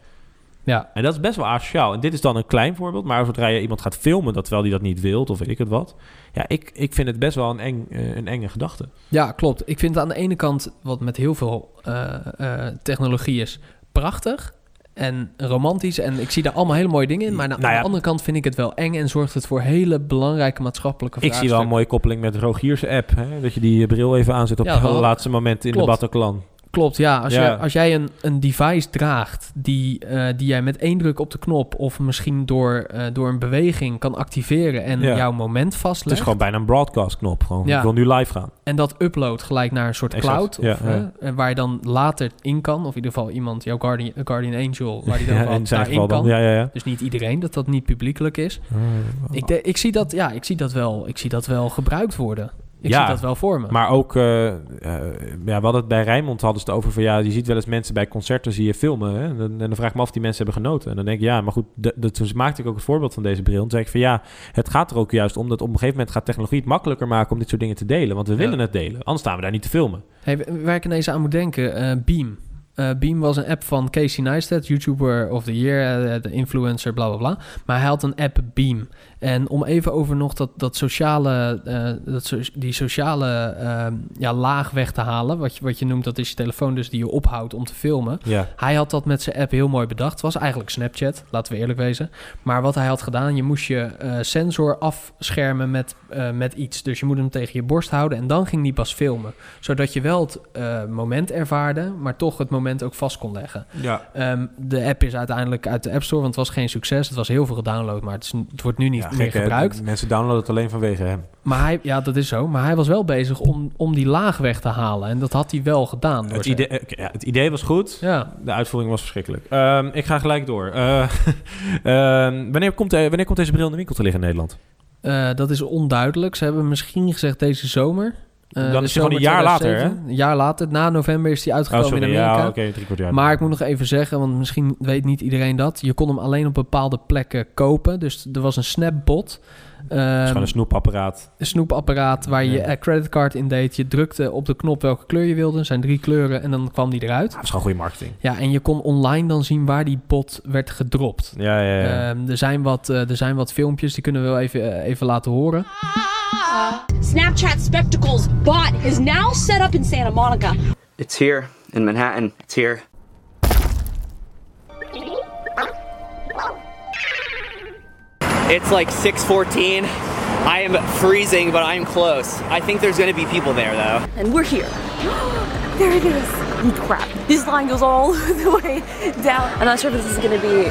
Ja, En dat is best wel asociaal. En dit is dan een klein voorbeeld. Maar zodra je iemand gaat filmen dat terwijl die dat niet wilt of weet ik het wat. Ja, ik, ik vind het best wel een, eng, eh, een enge gedachte. Ja, klopt. Ik vind het aan de ene kant, wat met heel veel eh, technologie is, prachtig en romantisch. En ik zie daar allemaal hele mooie dingen in. Maar aan Nou ja. de andere kant vind ik het wel eng en zorgt het voor hele belangrijke maatschappelijke Ik zie wel een mooie koppeling met Rogier's app. Hè? Dat je die bril even aanzet op Ja, het laatste moment in Klopt. de Bataclan. Klopt, ja. Als, Ja. Je, als jij een, een device draagt die, eh, die jij met één druk op de knop of misschien door, eh, door een beweging kan activeren en Ja. jouw moment Het vastlegt. is gewoon bijna een broadcast knop. Gewoon, Ja. Ik wil nu live gaan. En dat upload gelijk naar een soort Exact, cloud. ja, of, eh, waar je dan later in kan. Of in ieder geval iemand, jouw Guardian, Guardian Angel, waar die dan in kan. dan. Dus niet iedereen, dat dat niet publiekelijk is. Oh. Ik, de- ik, zie dat, ja, ik, zie dat wel, ik zie dat wel gebruikt worden. Ik Ja, zie dat wel voor me. Maar ook, eh, ja, we hadden het bij Rijnmond hadden ze het over van ja, je ziet wel eens mensen bij concerten zie je filmen. Hè? En, dan, en dan vraag ik me af of die mensen hebben genoten. En dan denk ik, ja, maar goed, toen maakte ik ook het voorbeeld van deze bril. En zei ik van ja, het gaat er ook juist om dat op een gegeven moment gaat technologie het makkelijker maken om dit soort dingen te delen. Want we Ja. willen het delen, anders staan we daar niet te filmen. Hey, waar ik ineens aan moet denken, eh, Beam. Beam was een app van Casey Neistat, YouTuber of the Year, de influencer, bla bla bla. Maar hij had een app Beam. En om even over nog dat, dat sociale, eh, dat so- die sociale eh, ja, laag weg te halen, wat je, wat je noemt, dat is je telefoon dus die je ophoudt om te filmen. Ja, Hij had dat met zijn app heel mooi bedacht. Het was eigenlijk Snapchat, laten we eerlijk wezen. Maar wat hij had gedaan, je moest je eh, sensor afschermen met, eh, met iets. Dus je moet hem tegen je borst houden en dan ging die pas filmen. Zodat je wel het moment ervaarde, maar toch het moment ook vast kon leggen. Ja. Ehm, de app is uiteindelijk uit de App Store, want het was geen succes. Het was heel veel gedownload, maar het, is, het wordt nu niet ja meer gek, hè? gebruikt. Mensen downloaden het alleen vanwege hem. Maar hij, ja, dat is zo. Maar hij was wel bezig om, om die laag weg te halen. En dat had hij wel gedaan. Door Het idee, eh, ja, het idee was goed. Ja, De uitvoering was verschrikkelijk. Ehm, ik ga gelijk door. Eh, ehm, wanneer, komt, wanneer komt deze bril in de winkel te liggen in Nederland? Eh, dat is onduidelijk. Ze hebben misschien gezegd deze zomer. Eh, Dan is gewoon een jaar later, 2007. Een jaar later. Na november is Oh, uitgekomen sorry. in Amerika. Ja, oké, drie kwart jaar. Maar ik moet nog even zeggen, want misschien weet niet iedereen dat. Je kon hem alleen op bepaalde plekken kopen. Dus er was een snapbot. Het is Ehm, gewoon een snoepapparaat. een snoepapparaat waar je Ja. je creditcard in deed. Je drukte op de knop welke kleur je wilde. Er zijn drie kleuren en dan kwam die eruit. Dat is gewoon goede marketing. Ja, en je kon online dan zien waar die bot werd gedropt. Ja, ja, ja. Ehm, er, zijn wat, eh, er zijn wat filmpjes, die kunnen we wel even, eh, even laten horen. Snapchat Spectacles bot is now set up in Santa Monica. It's here in Manhattan. It's here. It's like 6:14. I am freezing, but I'm close. I think there's going to be people there though. And we're here. there it is. Oh, crap. This line goes all the way down. I'm not sure if this is going to be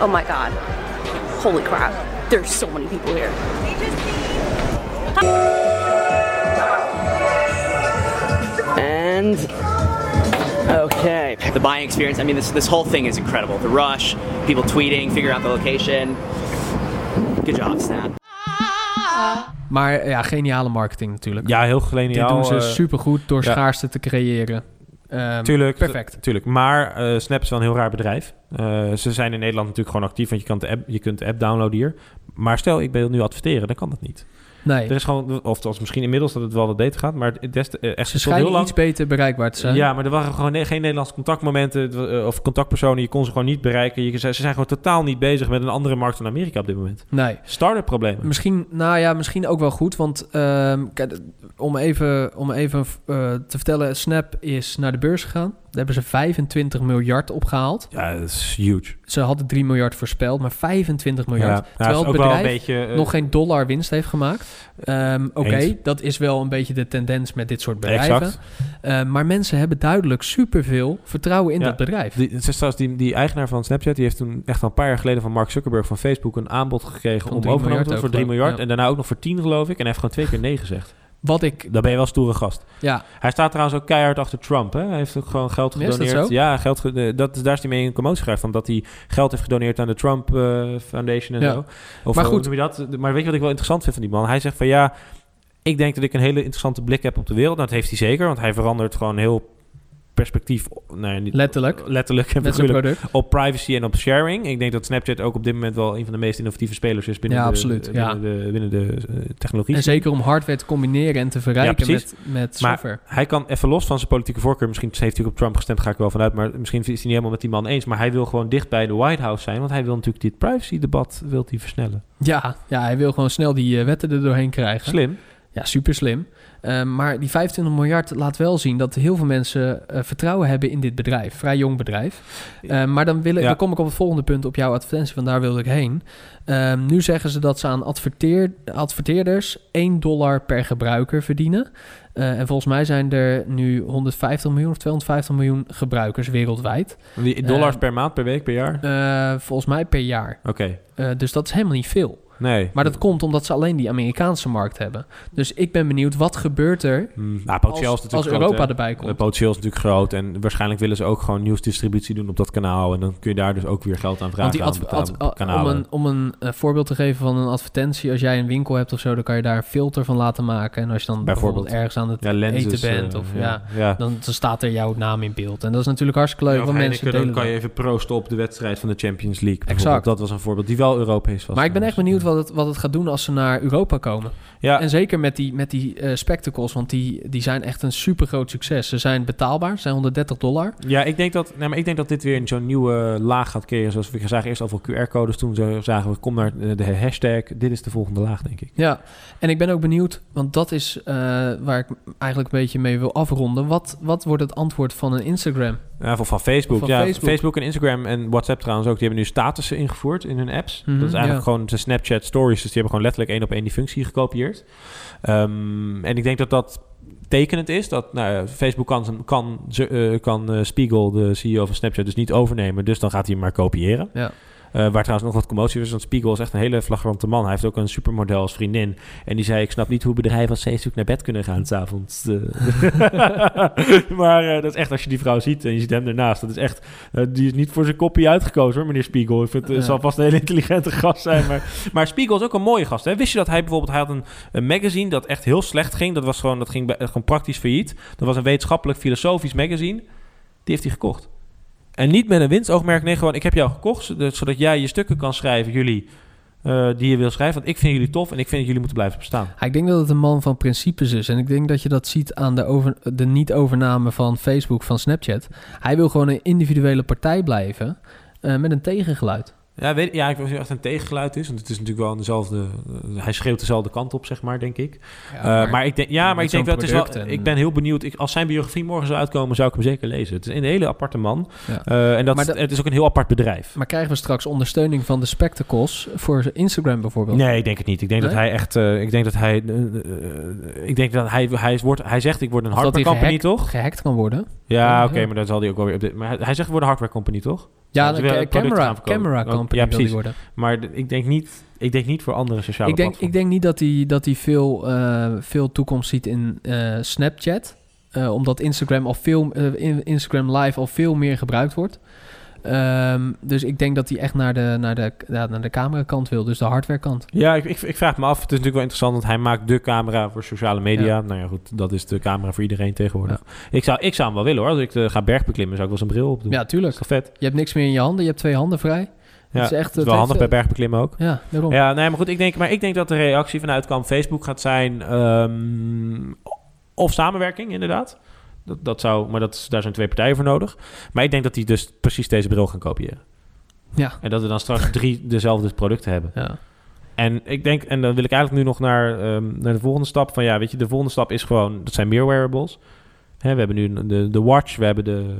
Oh my god. Holy crap. There's so many people here. And okay, the buying experience. I mean, this this whole thing is incredible. The rush, people tweeting, figure out the location. Good job, Snap. Maar ja, geniale marketing natuurlijk. Ja, heel Dit geniaal. doen ze eh, supergoed door ja. schaarste te creëren. Ehm, Tuurlijk. Perfect. Tuurlijk. Maar eh, Snap is wel een heel raar bedrijf. Eh, ze zijn in Nederland natuurlijk gewoon actief, want je, kan de app, je kunt de app downloaden hier. Maar stel, ik wil nu adverteren, dan kan dat niet. Nee, Er is gewoon, of als misschien inmiddels dat het wel wat beter gaat, maar het des, eh, echt ze tot heel schijnen lang. iets beter bereikbaar te zijn. Ja, maar er waren gewoon ne- geen Nederlandse contactmomenten eh, of contactpersonen. Je kon ze gewoon niet bereiken. Je, ze ze zijn gewoon totaal niet bezig met een andere markt dan Amerika op dit moment. Nee. Start-up problemen. Misschien, nou ja, misschien ook wel goed. Want ehm, kijk, om even, om even eh, te vertellen, Snap is naar de beurs gegaan. Daar hebben ze 25 miljard opgehaald. Ja, dat is huge. Ze hadden 3 miljard voorspeld, maar 25 miljard. Ja, terwijl het bedrijf beetje, eh, nog geen dollar winst heeft gemaakt. Ehm, Oké, dat is wel een beetje de tendens met dit soort bedrijven. Exact. Eh, maar mensen hebben duidelijk superveel vertrouwen in Ja. dat bedrijf. Die, die, die eigenaar van Snapchat, die heeft toen echt al een paar jaar geleden van Mark Zuckerberg van Facebook een aanbod gekregen om 3 overgenomen te worden voor ook, 3 geloof ik. miljard. Ja. En daarna ook nog voor 10 geloof ik. En hij heeft gewoon twee keer nee gezegd. Wat ik, Dan ben je wel stoere gast. ja, Hij staat trouwens ook keihard achter Trump. Hè? Hij heeft ook gewoon geld gedoneerd. zo? Ja, geld ge- eh, dat, daar is hij mee in commotie geraakt. Van dat hij geld heeft gedoneerd aan de Trump eh, Foundation en Ja. zo. Of, Maar eh, goed. je dat? Maar weet je wat ik wel interessant vind van die man? Hij zegt van ja, ik denk dat ik een hele interessante blik heb op de wereld. Nou, dat heeft hij zeker, want hij verandert gewoon heel perspectief. Nee, niet, Letterlijk. Letterlijk en product. op privacy en op sharing. Ik denk dat Snapchat ook op dit moment wel een van de meest innovatieve spelers is binnen Ja, de, absoluut, binnen ja. de, binnen de eh, technologie. En zeker om hardware te combineren en te verrijken met, met Maar software. hij kan even los van zijn politieke voorkeur. Misschien heeft hij ook op Trump gestemd, ga ik wel vanuit. Maar misschien is hij niet helemaal met die man eens. Maar hij wil gewoon dicht bij de White House zijn. Want hij wil natuurlijk dit privacy-debat wil hij versnellen. Ja, ja, hij wil gewoon snel die eh, wetten er doorheen krijgen. Slim. Ja, super slim. Ehm, maar die 25 miljard laat wel zien dat heel veel mensen eh, vertrouwen hebben in dit bedrijf. Vrij jong bedrijf. Ehm, maar dan, wil ik, Ja. dan kom ik op het volgende punt op jouw advertentie, want daar wilde ik heen. Ehm, nu zeggen ze dat ze aan adverteer, adverteerders 1 dollar per gebruiker verdienen. Eh, en volgens mij zijn er nu 150 miljoen of 250 miljoen gebruikers wereldwijd. Die dollars per maand, per week, per jaar? Eh, volgens mij per jaar. Oké. Eh, dus dat is helemaal niet veel. Nee. Maar dat komt omdat ze alleen die Amerikaanse markt hebben. Dus ik ben benieuwd, wat gebeurt er Hmm, nou, potentieel als, is natuurlijk als groot, Europa hè. erbij Het komt? potentieel is natuurlijk groot. En waarschijnlijk willen ze ook gewoon nieuwsdistributie doen op dat kanaal. En dan kun je daar dus ook weer geld aan vragen Want die aan om een, om een eh, voorbeeld te geven van een advertentie, als jij een winkel hebt of zo, dan kan je daar een filter van laten maken. En als je dan bijvoorbeeld, Bijvoorbeeld. ergens aan het ja, lenses, eten bent, eh, of ja, ja. dan, dan staat er jouw naam in beeld. En dat is natuurlijk hartstikke leuk, Ja, want mensen delen dan kan je even proosten op de wedstrijd van de Champions League. Exact. Dat was een voorbeeld die wel Europees was. Maar ik ben echt benieuwd wat het, wat het gaat doen als ze naar Europa komen. Ja, En zeker met die, met die eh, spectacles, want die, die zijn echt een super groot succes. Ze zijn betaalbaar, ze zijn 130 dollar. ja ik, denk dat, nee, maar ik denk dat dit weer een zo'n nieuwe laag gaat creëren. Zoals we zagen eerst al QR-codes. Toen zagen we, kom naar de hashtag. Dit is de volgende laag, denk ik. Ja, en ik ben ook benieuwd, want dat is eh, waar ik eigenlijk een beetje mee wil afronden. Wat, wat wordt het antwoord van een Instagram? Ja, of van Facebook. Van ja, Facebook. Facebook. en Instagram en WhatsApp trouwens ook. Die hebben nu statussen ingevoerd in hun apps. Mhm, dat is eigenlijk ja. gewoon de Snapchat stories. Dus die hebben gewoon letterlijk één op één die functie gekopieerd. Ehm, en ik denk dat dat tekenend is. Dat nou, Facebook kan, kan, eh, kan eh, Spiegel, de CEO van Snapchat, dus niet overnemen. Dus dan gaat hij maar kopiëren. Ja. Eh, waar trouwens nog wat commotie is, want Spiegel is echt een hele flagrante man. Hij heeft ook een supermodel als vriendin. En die zei, ik snap niet hoe bedrijven als Facebook naar bed kunnen gaan s'avonds. avonds. maar eh, dat is echt, als je die vrouw ziet en je ziet hem ernaast, dat is echt, eh, die is niet voor zijn kopie uitgekozen hoor, meneer Spiegel. Ik vind, het zal vast een hele intelligente gast zijn. Maar, maar Spiegel is ook een mooie gast. Hè? Wist je dat hij bijvoorbeeld, hij had een, een magazine dat echt heel slecht ging. Dat was gewoon, dat ging bij- gewoon praktisch failliet. Dat was een wetenschappelijk filosofisch magazine. Die heeft hij gekocht. En niet met een winstoogmerk. Nee, gewoon, ik heb jou gekocht, zodat, zodat jij je stukken kan schrijven, jullie, eh, die je wil schrijven. Want ik vind jullie tof en ik vind dat jullie moeten blijven bestaan. Ik denk dat het een man van principes is. En ik denk dat je dat ziet aan de, over, de niet-overname van Facebook van Snapchat. Hij wil gewoon een individuele partij blijven eh, met een tegengeluid. Ja, weet, ja, ik weet niet of het echt een tegengeluid is. Want het is natuurlijk wel dezelfde... eh, hij schreeuwt dezelfde kant op, zeg maar, denk ik. Eh, maar, ik denk, ja, maar ik denk wel, het is wel... product en- Ik ben heel benieuwd. Ik, als zijn biografie morgen zou uitkomen, zou ik hem zeker lezen. Het is een hele aparte man. Ja. Eh, en dat, het is ook een heel apart bedrijf. Maar krijgen we straks ondersteuning van de spectacles voor Instagram bijvoorbeeld? Nee, ik denk het niet. Ik denk Nee? dat hij echt... ik denk dat hij... ik denk dat hij... Hij, wordt, hij zegt, ik word een hardware company, toch? gehackt kan worden. Ja, Ja, oké, maar dan zal hij ook wel weer... op Maar hij, hij zegt, ik word een hardware company, toch? Ja, de ca- camera, camera company ja, precies. worden. Maar ik denk niet, ik denk niet voor andere sociale Ik denk, platforms. ik denk niet dat hij dat die veel, eh, veel toekomst ziet in eh, Snapchat. Eh, omdat Instagram, al veel, in- Instagram Live al veel meer gebruikt wordt. Ehm, dus ik denk dat hij echt naar de, naar, de, naar de camerakant wil. Dus de hardwarekant. Ja, ik, ik, ik vraag me af. Het is natuurlijk wel interessant, want hij maakt de camera voor sociale media. Nou ja, goed, dat is de camera voor iedereen tegenwoordig. Ik, zou, ik zou hem wel willen hoor. Als ik ga bergbeklimmen, zou ik wel zijn bril opdoen. Ja, tuurlijk. Dat vet. Je hebt niks meer in je handen. Je hebt twee handen vrij. Ja, is echt- het is het wel handig bij bergbeklimmen ook. Ja, daarom. Ja, nee, maar goed, ik denk, maar ik denk dat de reactie vanuit kamp Facebook gaat zijn... ehm, of samenwerking, inderdaad. Dat, dat zou, maar dat is, daar zijn twee partijen voor nodig. Maar ik denk dat die dus precies deze bril gaan kopiëren. Ja. En dat we dan straks drie dezelfde producten hebben. Ja. En ik denk, en dan wil ik eigenlijk nu nog naar, ehm, naar de volgende stap. Van ja, weet je, de volgende stap is gewoon, dat zijn meer wearables. Hè, we hebben nu de, de watch, we hebben de,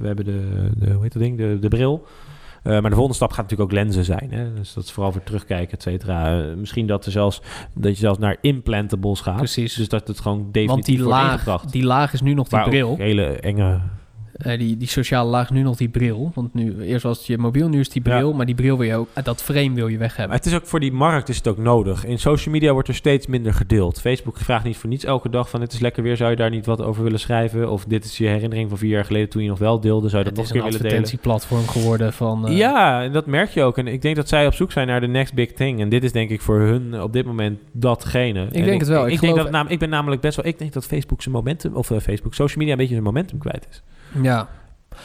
we hebben de, de hoe heet dat ding, de, de bril. Eh, maar de volgende stap gaat natuurlijk ook lenzen zijn. Hè? Dus dat is vooral voor terugkijken, et cetera. Eh, misschien dat, er zelfs, dat je zelfs naar implantables gaat. Precies. Dus dat het gewoon definitief wordt ingebracht. die laag is nu nog die bril. hele enge... Eh, die, die sociale laag is nu nog die bril. Want nu, eerst was het je mobiel, nu is die bril. Maar die bril wil je ook, eh, dat frame wil je weg Maar hebben. het is ook voor die markt is het ook nodig. In social media wordt er steeds minder gedeeld. Facebook vraagt niet voor niets elke dag van het is lekker weer. Zou je daar niet wat over willen schrijven? Of dit is je herinnering van vier jaar geleden toen je nog wel deelde. Zou je Het dat is nog een een keer willen delen? advertentieplatform geworden van... eh, Ja, en dat merk je ook. En ik denk dat zij op zoek zijn naar de next big thing. En dit is denk ik voor hun op dit moment datgene. En denk het wel. Ik, Ik denk dat het ik ben namelijk best wel... Ik denk dat Facebook zijn momentum... Of Facebook, social media een beetje zijn momentum kwijt is. Ja.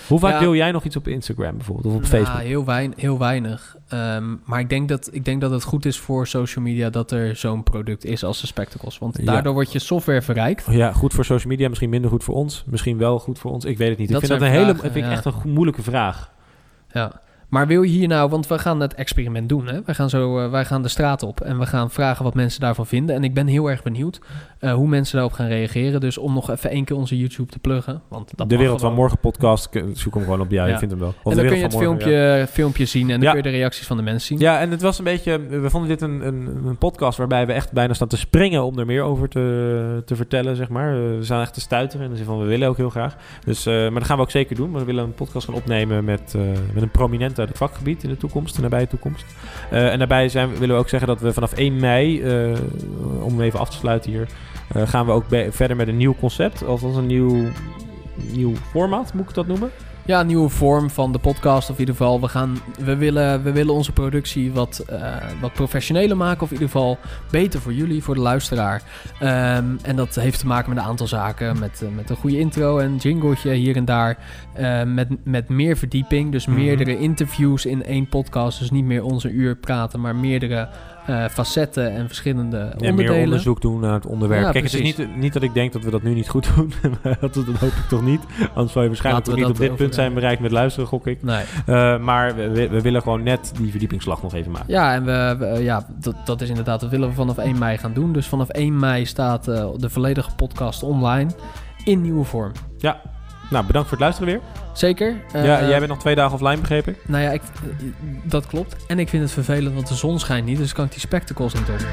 Hoe vaak Ja. deel jij nog iets op Instagram bijvoorbeeld? Of op Ja, Facebook? heel, wein, heel weinig. Ehm, maar ik denk, dat, ik denk dat het goed is voor social media dat er zo'n product is als de Spectacles. Want Ja. daardoor wordt je software verrijkt. Ja, goed voor social media, misschien minder goed voor ons. Misschien wel goed voor ons. Ik weet het niet. Dat ik vind dat een hele, vind ik ja. echt een moeilijke vraag. Ja. Maar wil je hier nou, want we gaan het experiment doen. Hè? Wij, gaan zo, eh, wij gaan de straat op en we gaan vragen wat mensen daarvan vinden. En ik ben heel erg benieuwd eh, hoe mensen daarop gaan reageren. Dus om nog even één keer onze YouTube te pluggen. Want dat de Wereld van. Morgen podcast, zoek hem gewoon op. Ja, Ja. je vindt hem wel. Of En dan kun je het Morgen, filmpje, ja. filmpje zien en dan Ja. kun je de reacties van de mensen zien. Ja, en het was een beetje... We vonden dit een, een, een podcast waarbij we echt bijna staan te springen... om er meer over te, te vertellen, zeg maar. Eh, We zijn echt te stuiteren in de zin van we willen ook heel graag. Dus, eh, maar dat gaan we ook zeker doen. Maar we willen een podcast gaan opnemen met, eh, met een prominent uit het vakgebied... in de toekomst, de nabije toekomst. Eh, en daarbij zijn, willen we ook zeggen dat we vanaf 1 mei... eh, om even af te sluiten hier... eh, gaan we ook verder met een nieuw concept. Althans een nieuw, nieuw format, moet ik dat noemen? Ja, een nieuwe vorm van de podcast. Of in ieder geval, we, gaan, we, willen, we willen onze productie wat, eh, wat professioneler maken. Of in ieder geval beter voor jullie, voor de luisteraar. Ehm, en dat heeft te maken met een aantal zaken. Met, eh, met een goede intro en jingletje hier en daar. Eh, met, met meer verdieping. Dus Mhm. meerdere interviews in één podcast. Dus niet meer onze uur praten, maar meerdere eh, facetten en verschillende En onderdelen. meer onderzoek doen naar het onderwerp. Ja, Kijk, het is precies. niet, niet dat ik denk dat we dat nu niet goed doen. Dat, dat hoop ik toch niet. Anders zou je waarschijnlijk we niet op dit punt zijn bereikt met luisteren, gok ik. Nee. Eh, maar we, we- we willen gewoon net die verdiepingsslag nog even maken. Ja, en we, we- ja, dat, dat is inderdaad, dat willen we vanaf 1 mei gaan doen. Dus vanaf 1 mei staat eh, de volledige podcast online in nieuwe vorm. Nou, bedankt voor het luisteren weer. Zeker. Eh, ja, jij bent nog twee dagen offline, begreep ik. Nou ja, ik, eh, dat klopt. En ik vind het vervelend, want de zon schijnt niet, dus kan ik die spectacles niet op.